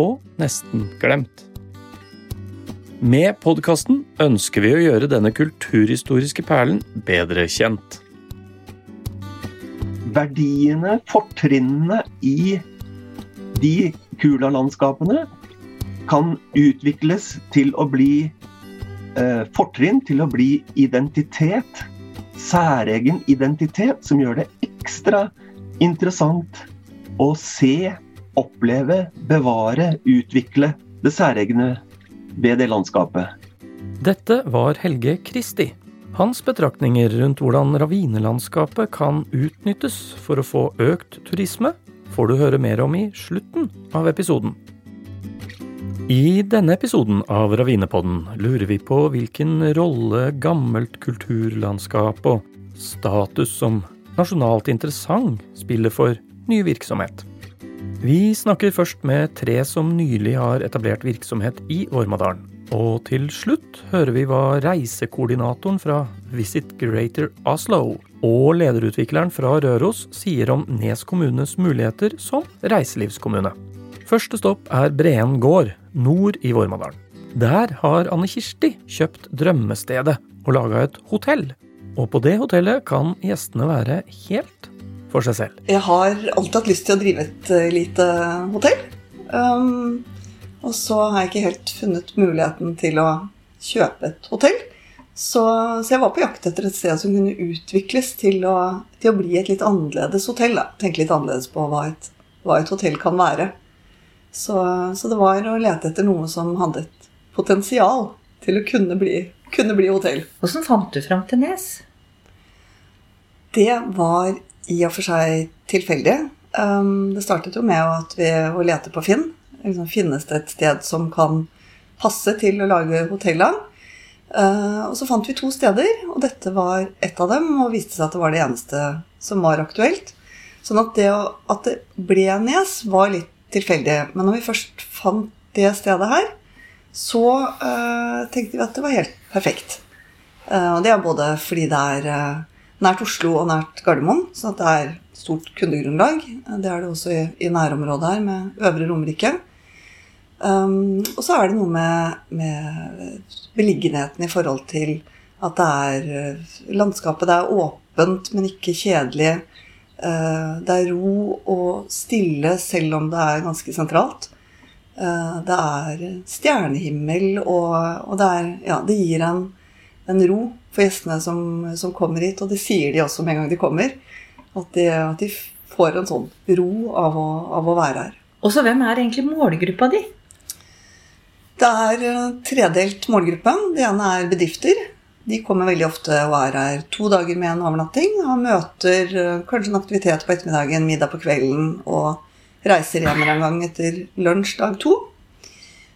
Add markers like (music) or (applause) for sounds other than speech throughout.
og nesten glemt. Med podkasten ønsker vi å gjøre denne kulturhistoriske perlen bedre kjent. Verdiene, fortrinnene i de Kula-landskapene kan utvikles til å bli eh, fortrinn, til å bli identitet. Særegen identitet som gjør det ekstra interessant å se, oppleve, bevare, utvikle det særegne ved det landskapet. Dette var Helge Kristi. Hans betraktninger rundt hvordan ravinelandskapet kan utnyttes for å få økt turisme, får du høre mer om i slutten av episoden. I denne episoden av Ravinepodden lurer vi på hvilken rolle gammelt kulturlandskap og status som nasjonalt interessant spiller for ny virksomhet. Vi snakker først med tre som nylig har etablert virksomhet i Ormadalen. Og til slutt hører vi hva reisekoordinatoren fra Visit Greater Oslo og lederutvikleren fra Røros sier om Nes kommunes muligheter som reiselivskommune. Første stopp er Breen gård, nord i Vormadalen. Der har Anne Kirsti kjøpt drømmestedet og laga et hotell. Og på det hotellet kan gjestene være helt for seg selv. Jeg har alltid hatt lyst til å drive et uh, lite hotell. Um, og så har jeg ikke helt funnet muligheten til å kjøpe et hotell. Så, så, jeg var på jakt etter et sted som kunne utvikles til å, til å bli et litt annerledes hotell. Da. Tenke litt annerledes på hva et, hva et hotell kan være. Så, så, det var å lete etter noe som hadde et potensial til å kunne bli, kunne bli hotell. Hvordan fant du fram til Nes? Det var i og for seg tilfeldig. Um, det startet jo med at vi å lete på Finn. Liksom, finnes det et sted som kan passe til å lage hotell av? Uh, og så fant vi to steder, og dette var ett av dem. Og viste seg at det var det eneste som var aktuelt. Sånn at det at det ble Nes, var litt tilfeldig. Men når vi først fant det stedet her, så uh, tenkte vi at det var helt perfekt. Uh, og det er både fordi det er nært Oslo og nært Gardermoen, så det er stort kundegrunnlag. Det er det også i, i nærområdet her, med Øvre Romerike. Um, og så er det noe med, med, beliggenheten i forhold til at det er landskapet det er åpent, men ikke kjedelig. Uh, det er ro og stille selv om det er ganske sentralt. Uh, det er stjernehimmel, og, og det, er, ja, det gir en, en ro for gjestene som, som, kommer hit. Og det sier de også med en gang de kommer. At de, at de får en sånn ro av å, av å, være her. Og så hvem er egentlig målgruppa di? Det er eh, tredelt målgruppe. Det ene er bedrifter. De kommer veldig ofte og er her to dager med en overnatting. Og møter, eh, kanskje en aktivitet på ettermiddagen, middag på kvelden og reiser hjem en gang etter lunsj dag to.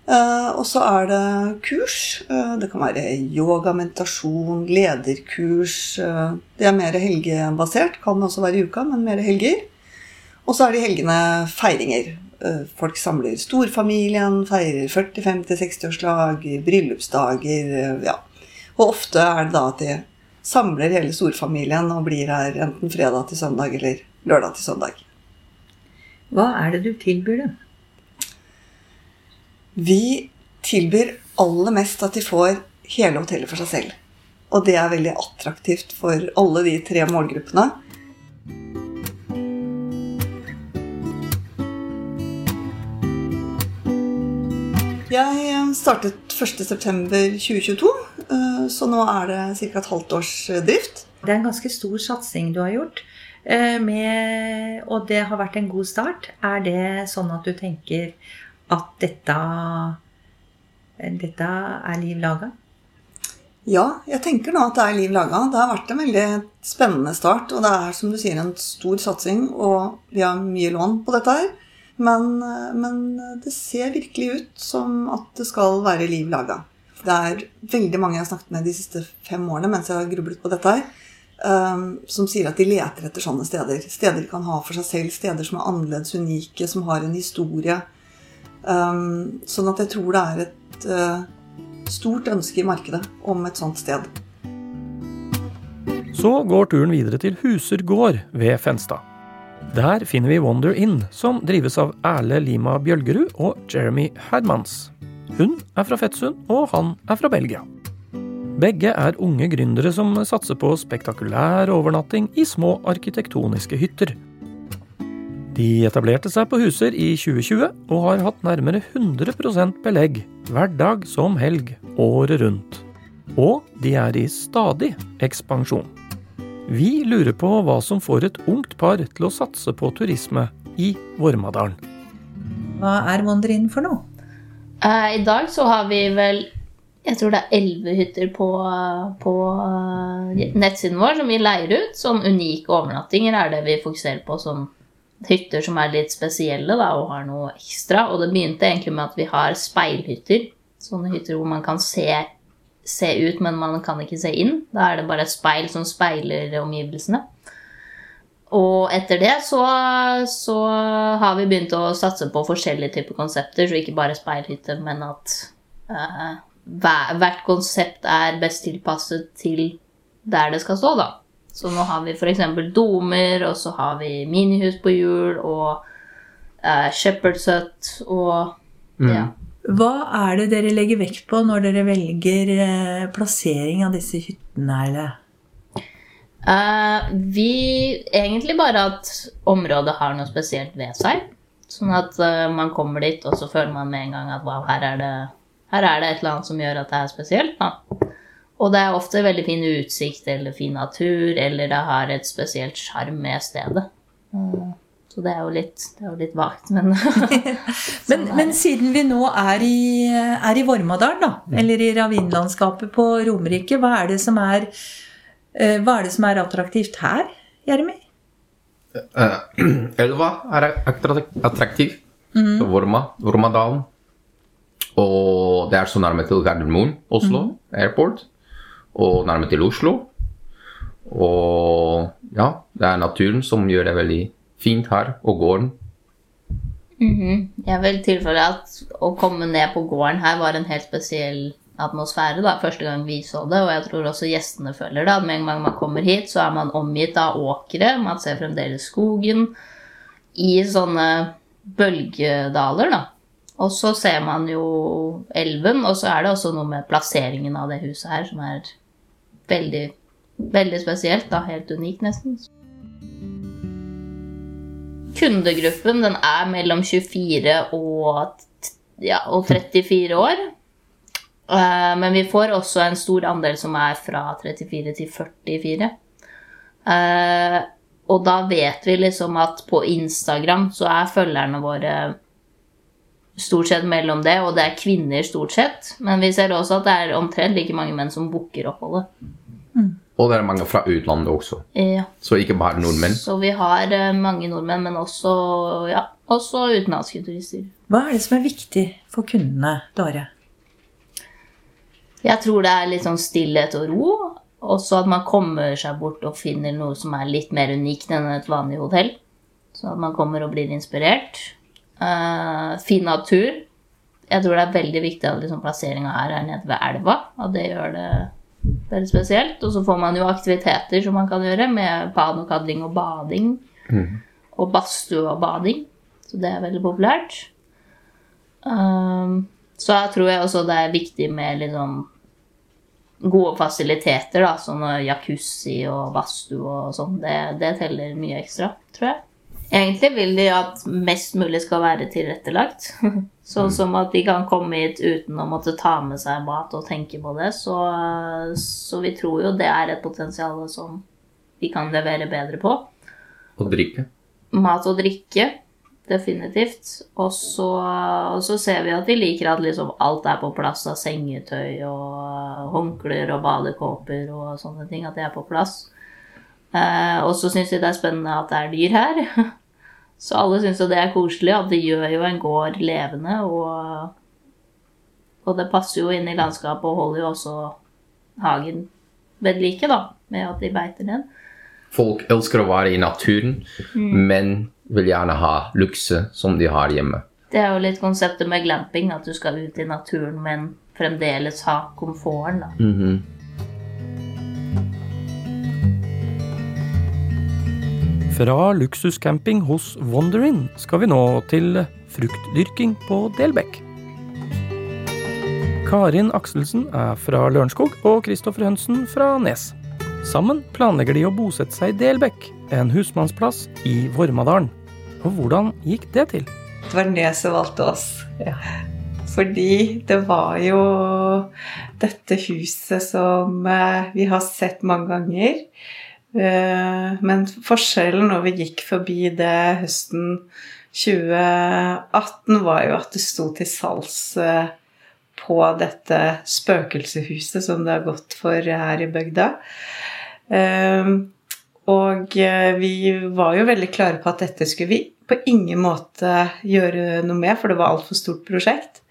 Uh, og så er det kurs. Uh, det kan være yoga, meditasjon, lederkurs. Uh, det er mer helgebasert. Kan også være i uka, men mer helger. Og så er det i helgene feiringer. folk samler storfamilien, feirer 40-, 50-, 60-årslag, bryllupsdager. ja. Og ofte er det da at de samler hele storfamilien og blir her enten fredag til søndag eller lørdag til søndag. Hva er det du tilbyr dem? Vi tilbyr aller mest at de får hele hotellet for seg selv. Og det er veldig attraktivt for alle de tre målgruppene. Jeg startet 1.9.2022, eh, så nå er det ca. et halvt års drift. Det er en ganske stor satsing du har gjort, eh, med, og det har vært en god start. Er det sånn at du tenker at dette, dette er liv laga? Ja, jeg tenker nå at det er liv laga. Det har vært en veldig spennende start. Og det er som du sier en stor satsing, og vi har mye lån på dette her. Men, men det ser virkelig ut som at det skal være liv laga. Det er veldig mange jeg har snakket med de siste fem årene mens jeg har grublet på dette her, um, som sier at de leter etter sånne steder. Steder de kan ha for seg selv, steder som er annerledes unike, som har en historie. Um, sånn at jeg tror det er et uh, stort ønske i markedet om et sånt sted. Så går turen videre til Huser gård ved Fenstad. Der finner vi Wonder Inn, som drives av Erle Lima Bjølgerud og Jeremy Hermans. Hun er fra Fettsund, og han er fra Belgia. Begge er unge gründere som satser på spektakulær overnatting i små arkitektoniske hytter. De etablerte seg på Huser i 2020 og har hatt nærmere 100% belegg hverdag som helg året rundt. Og de er i stadig ekspansjon. Vi lurer på hva som får et ungt par til å satse på turisme i Vormadalen. Hva er Wander for noe? Eh, I dag så har vi vel jeg tror det er elleve hytter på, på eh, nettsiden vår som vi leier ut. Sånn unike overnattinger er det vi fokuserer på som hytter som er litt spesielle da, og har noe ekstra. Og det begynte egentlig med at vi har speilhytter. Sånne hytter hvor man kan se, se ut, men man kan ikke se inn. Da er det bare et speil som speiler omgivelsene. Og etter det så, så, har vi begynt å satse på forskjellige typer konsepter, så ikke bare speilhytte, men at uh, hvert konsept er best tilpasset til der det skal stå, da. Så nå har vi f.eks. domer, og så har vi minihus på hjul, og eh, shepherd's hut, og mm. ja. Hva er det dere legger vekt på når dere velger eh, plassering av disse hyttene, eller? Eh, vi Egentlig bare at området har noe spesielt ved seg. Sånn at eh, man kommer dit, og så føler man med en gang at wow, her er det her er det et eller annet som gjør at det er spesielt. Da. Og det er ofte veldig fin utsikt eller fin natur, eller det har et spesielt sjarm med stedet. Mm. Så det er jo litt, det er jo litt vagt, men (laughs) (laughs) men, men, siden vi nå er i, er i Vormadal, da, mm. eller i ravinlandskapet på Romerike, hva er det som er, eh, hva er, det som er attraktivt her, Jeremy? Uh, (clears throat) elva er attraktiv. Mm. Vorma, Vormadalen. Og det er så nærme til Gardermoen, Oslo mm. Airport, og nærme til Oslo. Og ja, det er naturen som gjør det veldig fint her, og gården. Mm -hmm. Jeg vil tilføye at å komme ned på gården her var en helt spesiell atmosfære da, første gang vi så det, og jeg tror også gjestene føler det. At med en gang man kommer hit, så er man omgitt av åkre, man ser fremdeles skogen i sånne bølgedaler, da. Og så ser man jo elven, og så er det også noe med plasseringen av det huset her som er veldig, veldig spesielt. da, Helt unikt, nesten. Kundegruppen den er mellom 24 og, ja, og 34 år. Eh, men vi får også en stor andel som er fra 34 til 44. Eh, og da vet vi liksom at på Instagram så er følgerne våre stort sett mellom det, og det er kvinner stort sett. Men vi ser også at det er omtrent like mange menn som booker oppholdet. Mm. Og det er mange fra utlandet også. Ja. Så ikke bare nordmenn. Så vi har uh, mange nordmenn, men også, ja, også utenlandske turister. Hva er det som er viktig for kundene, Dare? Jeg tror det er litt sånn stillhet og ro. Også at man kommer seg bort og finner noe som er litt mer unikt enn et vanlig hotell. Så at man kommer og blir inspirert. Uh, fin natur. Jeg tror det er veldig viktig at liksom, plasseringa her er nede ved elva. Og det gjør det veldig spesielt. Og så får man jo aktiviteter som man kan gjøre, med panokadling og bading. Mm. Og badstue og bading. Så det er veldig populært. Um, så jeg tror jeg også det er viktig med liksom gode fasiliteter, da, sånn jacuzzi og badstue og sånn. Det, det teller mye ekstra, tror jeg. Egentlig vil de at mest mulig skal være tilrettelagt. (laughs) Sånn som at de kan komme hit uten å måtte ta med seg mat og tenke på det. Så, så vi tror jo det er et potensial som vi kan levere bedre på. Og drikke? Mat og drikke. Definitivt. Og så, og så ser vi at de liker at liksom alt er på plass av sengetøy og håndklær og badekåper og sånne ting. At det er på plass. Eh, og så syns de det er spennende at det er dyr her. (laughs) Så alle syns jo det er koselig, at det gjør jo en gård levende, og, og det passer jo inn i landskapet og holder jo også hagen ved like, da, med at de beiter ned. Folk elsker å være i naturen, men vil gjerne ha lukse som de har hjemme. Det er jo litt konseptet med glamping, at du skal ut i naturen, men fremdeles ha komforten, da. Mhm. Fra luksuscamping hos Wonderin skal vi nå til fruktdyrking på Delbekk. Karin Akselsen er fra Lørenskog og Kristoffer Hønsen fra Nes. Sammen planlegger de å bosette seg i Delbekk, en husmannsplass i Vormadalen. Og hvordan gikk det til? Det var Nes som valgte oss. Fordi det var jo dette huset som eh, vi har sett mange ganger. Eh, Men forskjellen når vi gikk forbi det høsten 2018, var jo at det sto til salgs eh, på dette spøkelseshuset som det har gått for her i bygda. Eh, Og vi var jo veldig klare på at dette skulle vi på ingen måte gjøre noe med, for det var altfor stort prosjekt.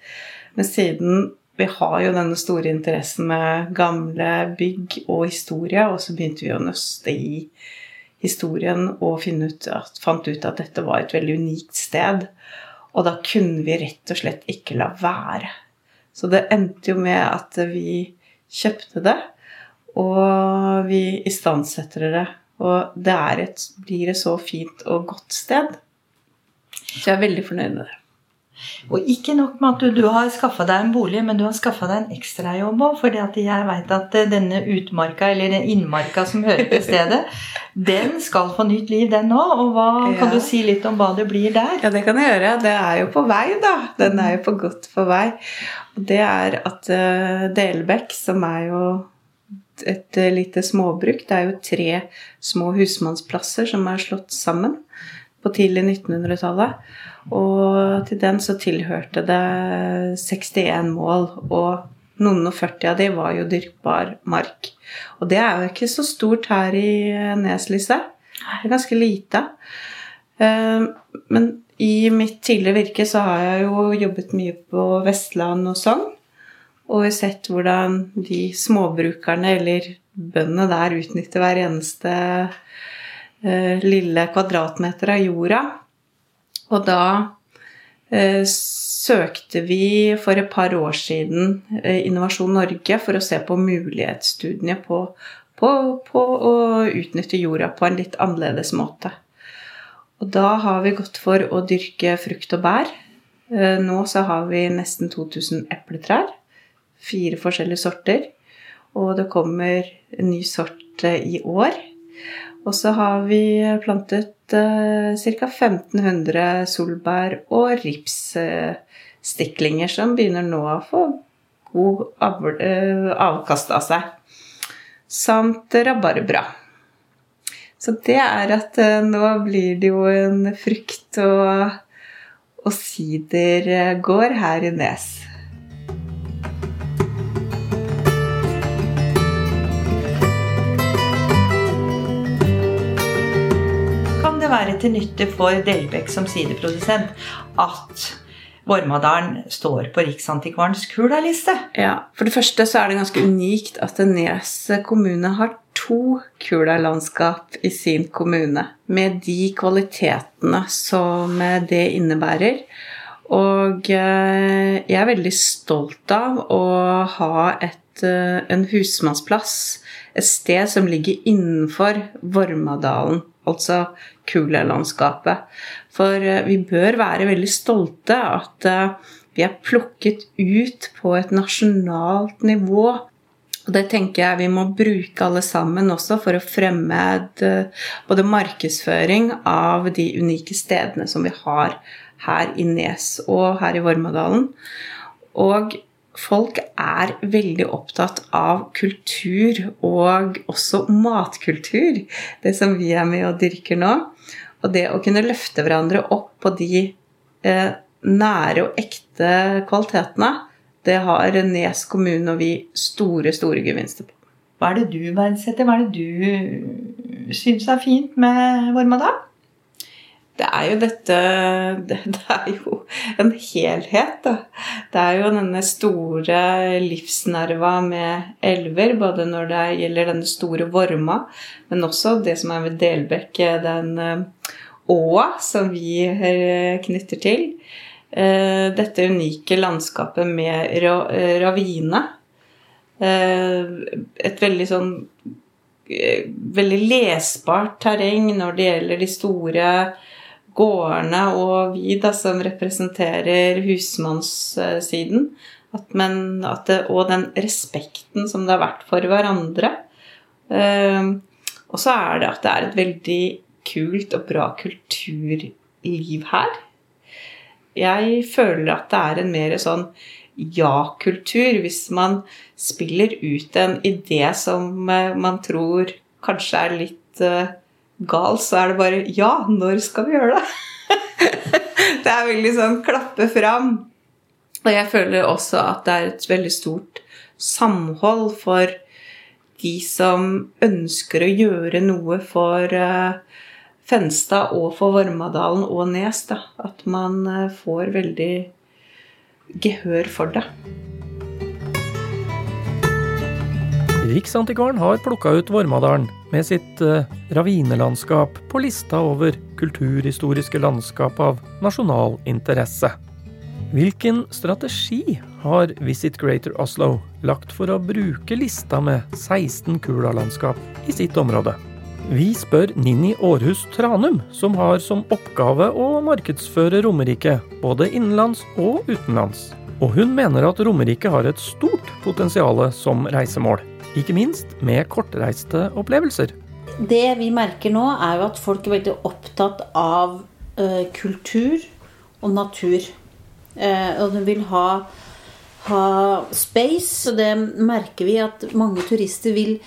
Men siden vi har jo denne store interessen med gamle bygg og historie, og så begynte vi å nøste i historien og ut at, fant ut at dette var et veldig unikt sted. Og da kunne vi rett og slett ikke la være. Så det endte jo med at vi kjøpte det, og vi istandsetter det. Og det et, blir et så fint og godt sted. Så jeg er veldig fornøyd med det. Og ikke nok med at du, du har skaffa deg en bolig, men du har skaffa deg en ekstrajobb òg. For jeg veit at eh, denne utmarka, eller den innmarka som hører til stedet, (laughs) den skal få nytt liv, den òg. Og hva, kan du si litt om hva det blir der? Ja, det kan jeg gjøre. Det er jo på vei, da. Den er jo på godt på vei. Og det er at uh, Delbekk, som er jo et eh, lite småbruk, det er jo tre små husmannsplasser som er slått sammen på tidlig 1900-tallet. Og til den så tilhørte det 61 mål, og noen og 40 av de var jo dyrkbar mark. Og det er jo ikke så stort her i Neslyset. Det er ganske lite. Eh, Men i mitt tidligere virke så har jeg jo jobbet mye på Vestland og Sogn. Og vi har sett hvordan de småbrukerne, eller bøndene der, utnytter hver eneste lille kvadratmeter av jorda. Og da eh, søkte vi for et par år siden eh, Innovasjon Norge for å se på mulighetsstudiene på, på, på å utnytte jorda på en litt annerledes måte. Og da har vi gått for å dyrke frukt og bær. Eh, Nå så har vi nesten 2000 epletrær. Fire forskjellige sorter. Og det kommer en ny sort eh, i år. Og så har vi plantet eh, ca. 1500 solbær og ripsstiklinger som begynner nå å få god av, eh, avkast av seg. Samt rabarbra. Så det er at eh, nå blir det jo en frukt- og, og sidergård her i Nes. Være til nytte for Delbekk som sideprodusent at Vormadalen står på Riksantikvarens Kulaliste? Ja, For det første så er det ganske unikt at Nes kommune har to Kula-landskap i sin kommune. Med de kvalitetene som det innebærer. Og eh, jeg er veldig stolt av å ha et, eh, en husmannsplass, et sted som ligger innenfor Vormadalen, altså Kula-landskapet. For eh, vi bør være veldig stolte at eh, vi er plukket ut på et nasjonalt nivå. Og det tenker jeg vi må bruke alle sammen også for å fremme eh, både markedsføring av de unike stedene som vi har her i Nes og her i Vormadalen. Og folk er veldig opptatt av kultur, og også matkultur. Det som vi er med og dyrker nå. Og det å kunne løfte hverandre opp på de eh, nære og ekte kvalitetene, det har Nes kommune og vi store, store gevinster på. Hva er det du verdsetter? Hva er det du syns er fint med Vormadalen? Det er jo dette (laughs) det, det, er jo en helhet, da. Det er jo denne store livsnerva med elver, både når det gjelder denne store Vorma, men også det som er ved Delbekk, den eh, åa som vi eh, knytter til. Eh, dette unike landskapet med ravine. Et veldig sånn Veldig lesbart terreng når det gjelder de store gårdene og vi da, som representerer husmannssiden. At, men, at det, og den respekten som det har vært for hverandre. Uh, og så er det at det er et veldig kult og bra kulturliv her. Jeg føler at det er en mer sånn ja-kultur hvis man spiller ut en idé som uh, man tror kanskje er litt uh, gal, så er det bare Ja, når skal vi gjøre det? (laughs) det er veldig sånn klappe fram. Og jeg føler også at det er et veldig stort samhold for de som ønsker å gjøre noe for uh, Fenstad og for Vormadalen og Nes. Da. At man uh, får veldig gehør for det. Riksantikvaren har plukka ut Vormadalen med sitt uh, ravinelandskap på lista over kulturhistoriske landskap av nasjonal interesse. Hvilken strategi har Visit Greater Oslo lagt for å bruke lista med 16 Kula-landskap i sitt område? Vi spør Ninni Aarhus Tranum, som har som oppgave å markedsføre Romerike, både innenlands og utenlands. Og hun mener at Romerike har et stort potensial som reisemål ikke minst med kortreiste opplevelser. Det vi merker nå, er jo at folk er veldig opptatt av uh, kultur og natur. Uh, og de vil ha, ha space, og det merker vi at mange turister vil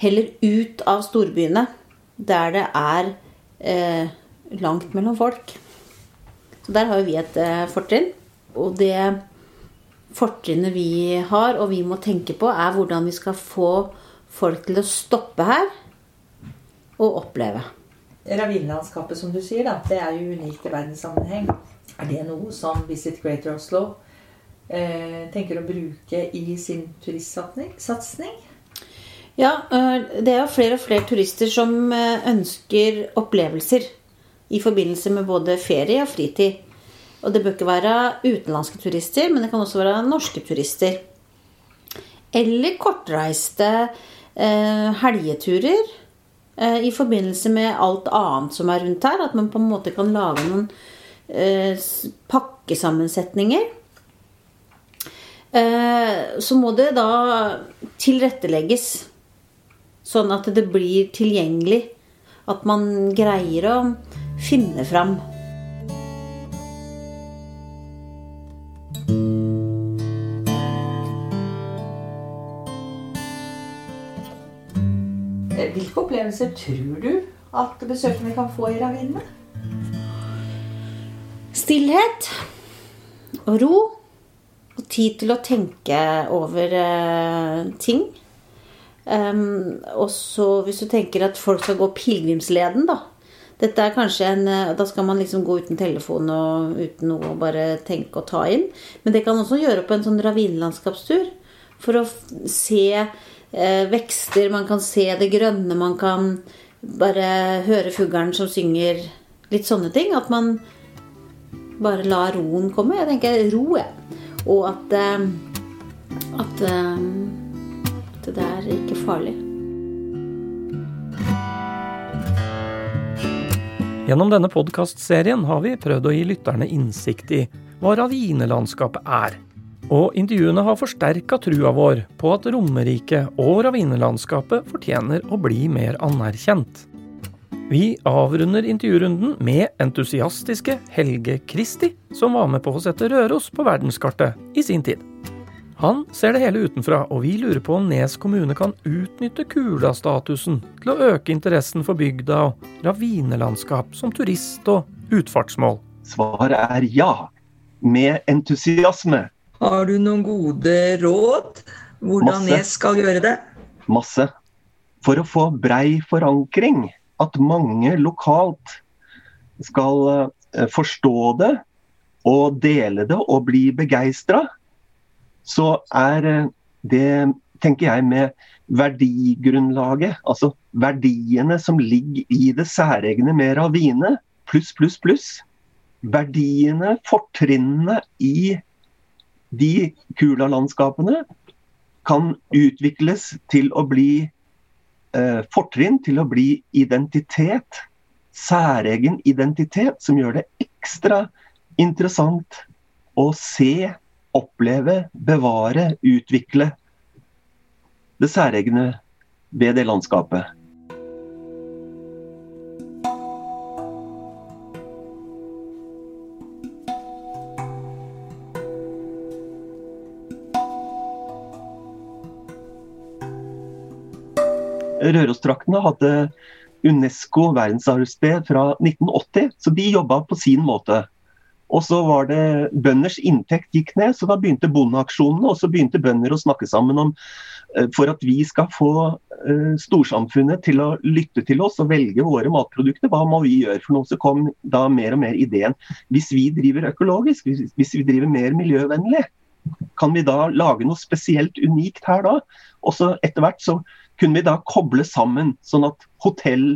heller ut av storbyene, der det er uh, langt mellom folk. Så der har jo vi et fortrinn. Og det fortrinnet vi har, og vi må tenke på, er hvordan vi skal få folk til å stoppe her og oppleve. Ravinlandskapet, som du sier, da, det er jo unikt i verdenssammenheng. Er det noe som Visit Greater Oslo eh, tenker å bruke i sin turistsatsing? Ja, eh, det er jo flere og flere turister som eh, ønsker opplevelser i forbindelse med både ferie og fritid. Og det bør ikke være utenlandske turister, men det kan også være norske turister. Eller kortreiste eh, helgeturer eh, i forbindelse med alt annet som er rundt her. At man på en måte kan lage noen eh, pakkesammensetninger. Eh, så må det da tilrettelegges sånn at det blir tilgjengelig. At man greier å finne fram. Hvilke opplevelser tror du at besøkende kan få i ravinene? Stillhet og ro. Og tid til å tenke over eh, ting. Um, og så hvis du tenker at folk skal gå pilegrimsleden, da. Dette er kanskje en, eh, Da skal man liksom gå uten telefon og uten noe og bare tenke og ta inn. Men det kan også gjøre på en sånn ravinlandskapstur. For å se eh, vekster, man kan se det grønne, man kan bare høre fuglen som synger. Litt sånne ting. At man bare lar roen komme. Jeg tenker ro, jeg. Og at, eh, at, eh, at det er ikke farlig. Gjennom denne podkastserien har vi prøvd å gi lytterne innsikt i hva ravinelandskapet er og intervjuene har forsterka trua vår på at Romerike og ravinelandskapet fortjener å bli mer anerkjent. Vi avrunder intervjurunden med entusiastiske Helge Kristi, som var med på å sette Røros på verdenskartet i sin tid. Han ser det hele utenfra, og vi lurer på om Nes kommune kan utnytte Kula-statusen til å øke interessen for bygda og ravinelandskap som turist- og utfartsmål. Svaret er ja, med entusiasme. Har du noen gode råd hvordan Masse. Nes skal gjøre det? Masse. For å få brei forankring, at mange lokalt skal eh, forstå det og dele det og bli begeistra, så er eh, det, tenker jeg, med verdigrunnlaget, altså verdiene som ligger i det særegne med Ravine, pluss, pluss, pluss. Verdiene, fortrinnene i de Kula-landskapene kan utvikles til å bli eh, fortrinn, til å bli identitet. Særegen identitet som gjør det ekstra interessant å se, oppleve, bevare, utvikle det særegne ved det landskapet. Rørosdraktene hadde Unesco verdensarvsted fra 1980, så de jobba på sin måte. Og så var det Bønders inntekt gikk ned, så da begynte bondeaksjonene. Og så begynte bønder å snakke sammen om eh, for at vi skal få uh, storsamfunnet til å lytte til oss og velge våre matprodukter, hva må vi gjøre for noe? Så kom da mer og mer ideen. Hvis vi driver økologisk, hvis vi driver mer miljøvennlig, kan vi da lage noe spesielt unikt her da? Og så etter hvert så kunne vi da koble sammen, sånn at hotell,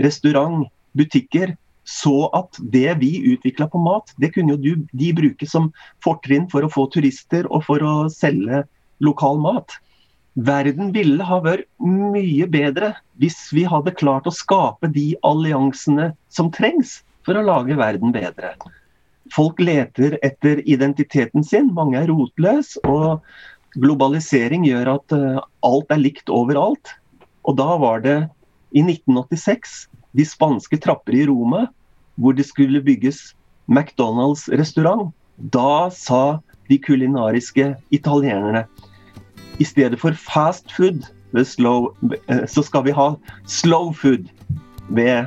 restaurant, butikker så at det vi utvikla på mat, det kunne jo de bruke som fortrinn for å få turister og for å selge lokal mat. Verden ville ha vært mye bedre hvis vi hadde klart å skape de alliansene som trengs for å lage verden bedre. Folk leter etter identiteten sin, mange er rotløse, og globalisering gjør at eh, alt er likt overalt. Og da var det i 1986 de spanske trapper i Roma, hvor det skulle bygges McDonald's-restaurant. Da sa de kulinariske italienerne i stedet for fast food slow, eh, så skal vi ha slow food ved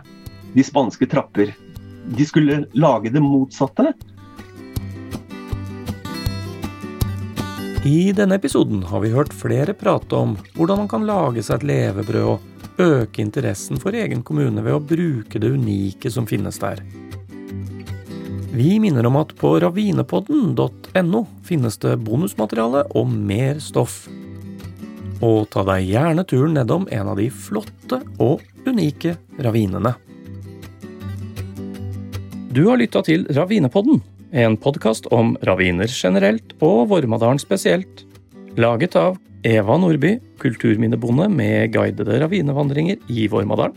de spanske trapper. De skulle lage det motsatte. I denne episoden har vi hørt flere prate om hvordan man kan lage seg et levebrød og øke interessen for egen kommune ved å bruke det unike som finnes der. Vi minner om at på ravinepodden.no finnes det bonusmateriale og mer stoff. Og ta deg gjerne turen nedom en av de flotte og unike ravinene. Du har lytta til Ravinepodden, en podkast om raviner generelt og Vormadalen spesielt. Laget av Eva Nordby, kulturminnebonde med guidede ravinevandringer i Vormadalen.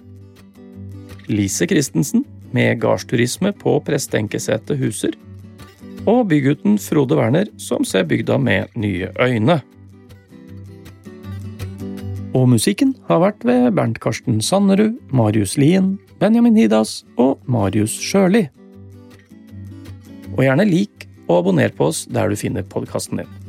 Lise Christensen, med gardsturisme på Prestenkesetet Huser. Og bygutten Frode Werner, som ser bygda med nye øyne. Og musikken har vært ved Bernt Karsten Sannerud, Marius Lien, Benjamin Hidas og Marius Sjøli. Og gjerne lik og abonner på oss der du finner podkasten din.